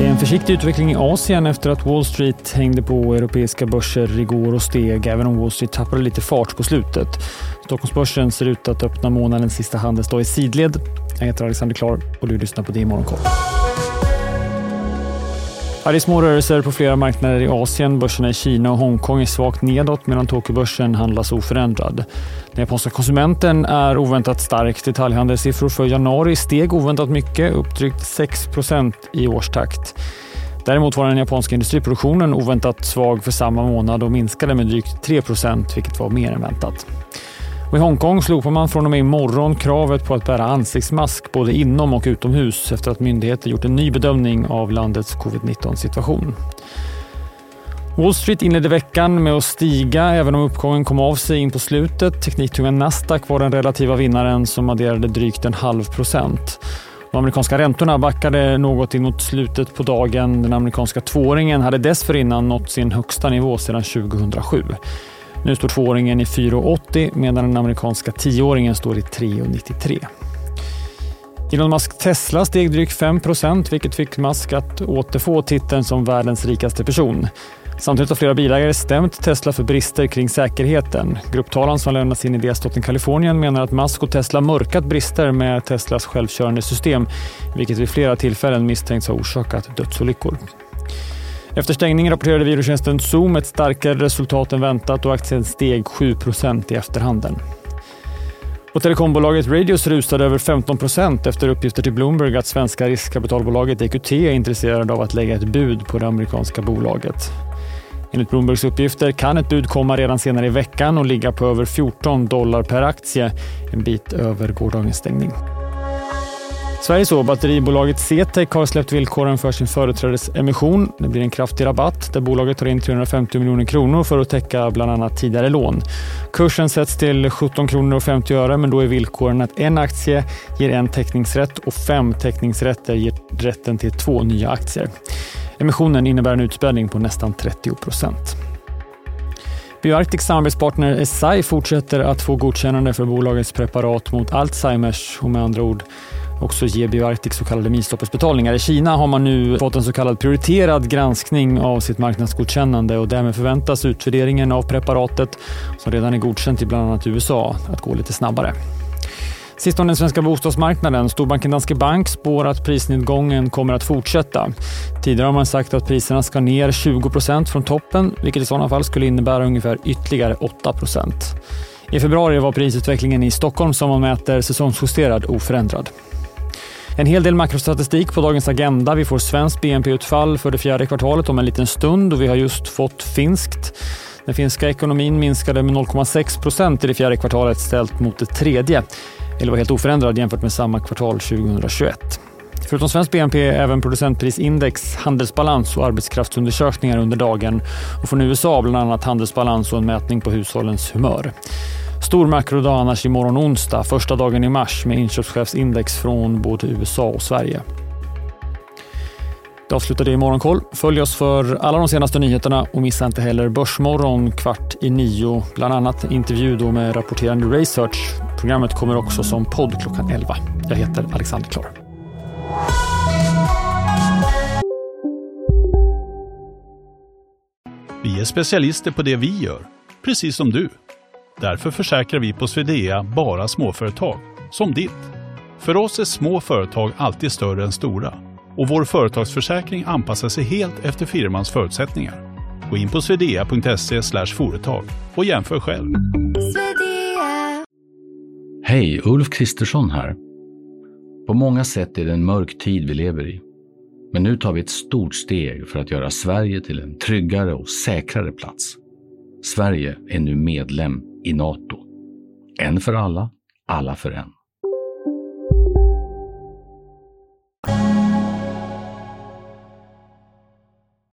Det är en försiktig utveckling i Asien efter att Wall Street hängde på europeiska börser igår och steg, även om Wall Street tappade lite fart på slutet. Stockholmsbörsen ser ut att öppna månadens sista handelsdag i sidled. Jag heter Alexander Klar och du lyssnar på Det i Morgonkoll. Ja, det är små rörelser på flera marknader i Asien. Börserna i Kina och Hongkong är svagt nedåt medan Tokyobörsen handlas oförändrad. Den japanska konsumenten är oväntat stark. Detaljhandelssiffror för januari steg oväntat mycket, upp drygt 6% i årstakt. Däremot var den japanska industriproduktionen oväntat svag för samma månad och minskade med drygt 3% vilket var mer än väntat. Och I Hongkong slopar man från och med imorgon kravet på att bära ansiktsmask både inom och utomhus efter att myndigheter gjort en ny bedömning av landets covid-19 situation. Wall Street inledde veckan med att stiga även om uppgången kom av sig in på slutet. Tekniktunga Nasdaq var den relativa vinnaren som adderade drygt en halv procent. De amerikanska räntorna backade något in mot slutet på dagen. Den amerikanska tvååringen hade dessförinnan nått sin högsta nivå sedan 2007. Nu står tvååringen i 4,80 medan den amerikanska tioåringen står i 3,93. Elon Musk Tesla steg drygt 5% vilket fick Musk att återfå titeln som världens rikaste person. Samtidigt har flera bilägare stämt Tesla för brister kring säkerheten. Grupptalan som lämnats in i delstaten Kalifornien menar att Musk och Tesla mörkat brister med Teslas självkörande system, vilket vid flera tillfällen misstänks ha orsakat dödsolyckor. Efter stängningen rapporterade videotjänsten Zoom ett starkare resultat än väntat och aktien steg 7% i efterhanden. Och telekombolaget Radius rusade över 15 procent efter uppgifter till Bloomberg att svenska riskkapitalbolaget EQT är intresserade av att lägga ett bud på det amerikanska bolaget. Enligt Bloombergs uppgifter kan ett bud komma redan senare i veckan och ligga på över 14 dollar per aktie, en bit över gårdagens stängning. Sveriges och batteribolaget CTEK har släppt villkoren för sin företrädesemission. Det blir en kraftig rabatt där bolaget tar in 350 miljoner kronor för att täcka bland annat tidigare lån. Kursen sätts till 17 kronor och 50 öre men då är villkoren att en aktie ger en teckningsrätt och fem teckningsrätter ger rätten till två nya aktier. Emissionen innebär en utspädning på nästan 30 procent. Bioarctics samarbetspartner Esai fortsätter att få godkännande för bolagets preparat mot Alzheimers och med andra ord också ge Bioarctic så kallade milstolpesbetalningar. I Kina har man nu fått en så kallad prioriterad granskning av sitt marknadsgodkännande och därmed förväntas utvärderingen av preparatet, som redan är godkänt i bland annat USA, att gå lite snabbare. Sist om den svenska bostadsmarknaden. Storbanken Danske Bank spår att prisnedgången kommer att fortsätta. Tidigare har man sagt att priserna ska ner 20% från toppen, vilket i sådana fall skulle innebära ungefär ytterligare 8% I februari var prisutvecklingen i Stockholm som man mäter säsongsjusterad oförändrad. En hel del makrostatistik på dagens agenda. Vi får svenskt BNP-utfall för det fjärde kvartalet om en liten stund och vi har just fått finskt. Den finska ekonomin minskade med 0,6 procent i det fjärde kvartalet ställt mot det tredje, eller var helt oförändrad jämfört med samma kvartal 2021. Förutom svensk BNP även producentprisindex, handelsbalans och arbetskraftsundersökningar under dagen och från USA bland annat handelsbalans och en mätning på hushållens humör. Stor makrodag annars imorgon onsdag, första dagen i mars med inköpschefsindex från både USA och Sverige. Det avslutar det i Morgonkoll. Följ oss för alla de senaste nyheterna och missa inte heller Börsmorgon kvart i nio. Bland annat intervju då med rapporterande Research. Programmet kommer också som podd klockan 11. Jag heter Alexander Klar. Vi är specialister på det vi gör, precis som du. Därför försäkrar vi på Swedea bara småföretag, som ditt. För oss är små företag alltid större än stora och vår företagsförsäkring anpassar sig helt efter firmans förutsättningar. Gå in på swedea.se företag och jämför själv. Hej, Ulf Kristersson här. På många sätt är det en mörk tid vi lever i. Men nu tar vi ett stort steg för att göra Sverige till en tryggare och säkrare plats. Sverige är nu medlem i Nato. En för alla, alla för en.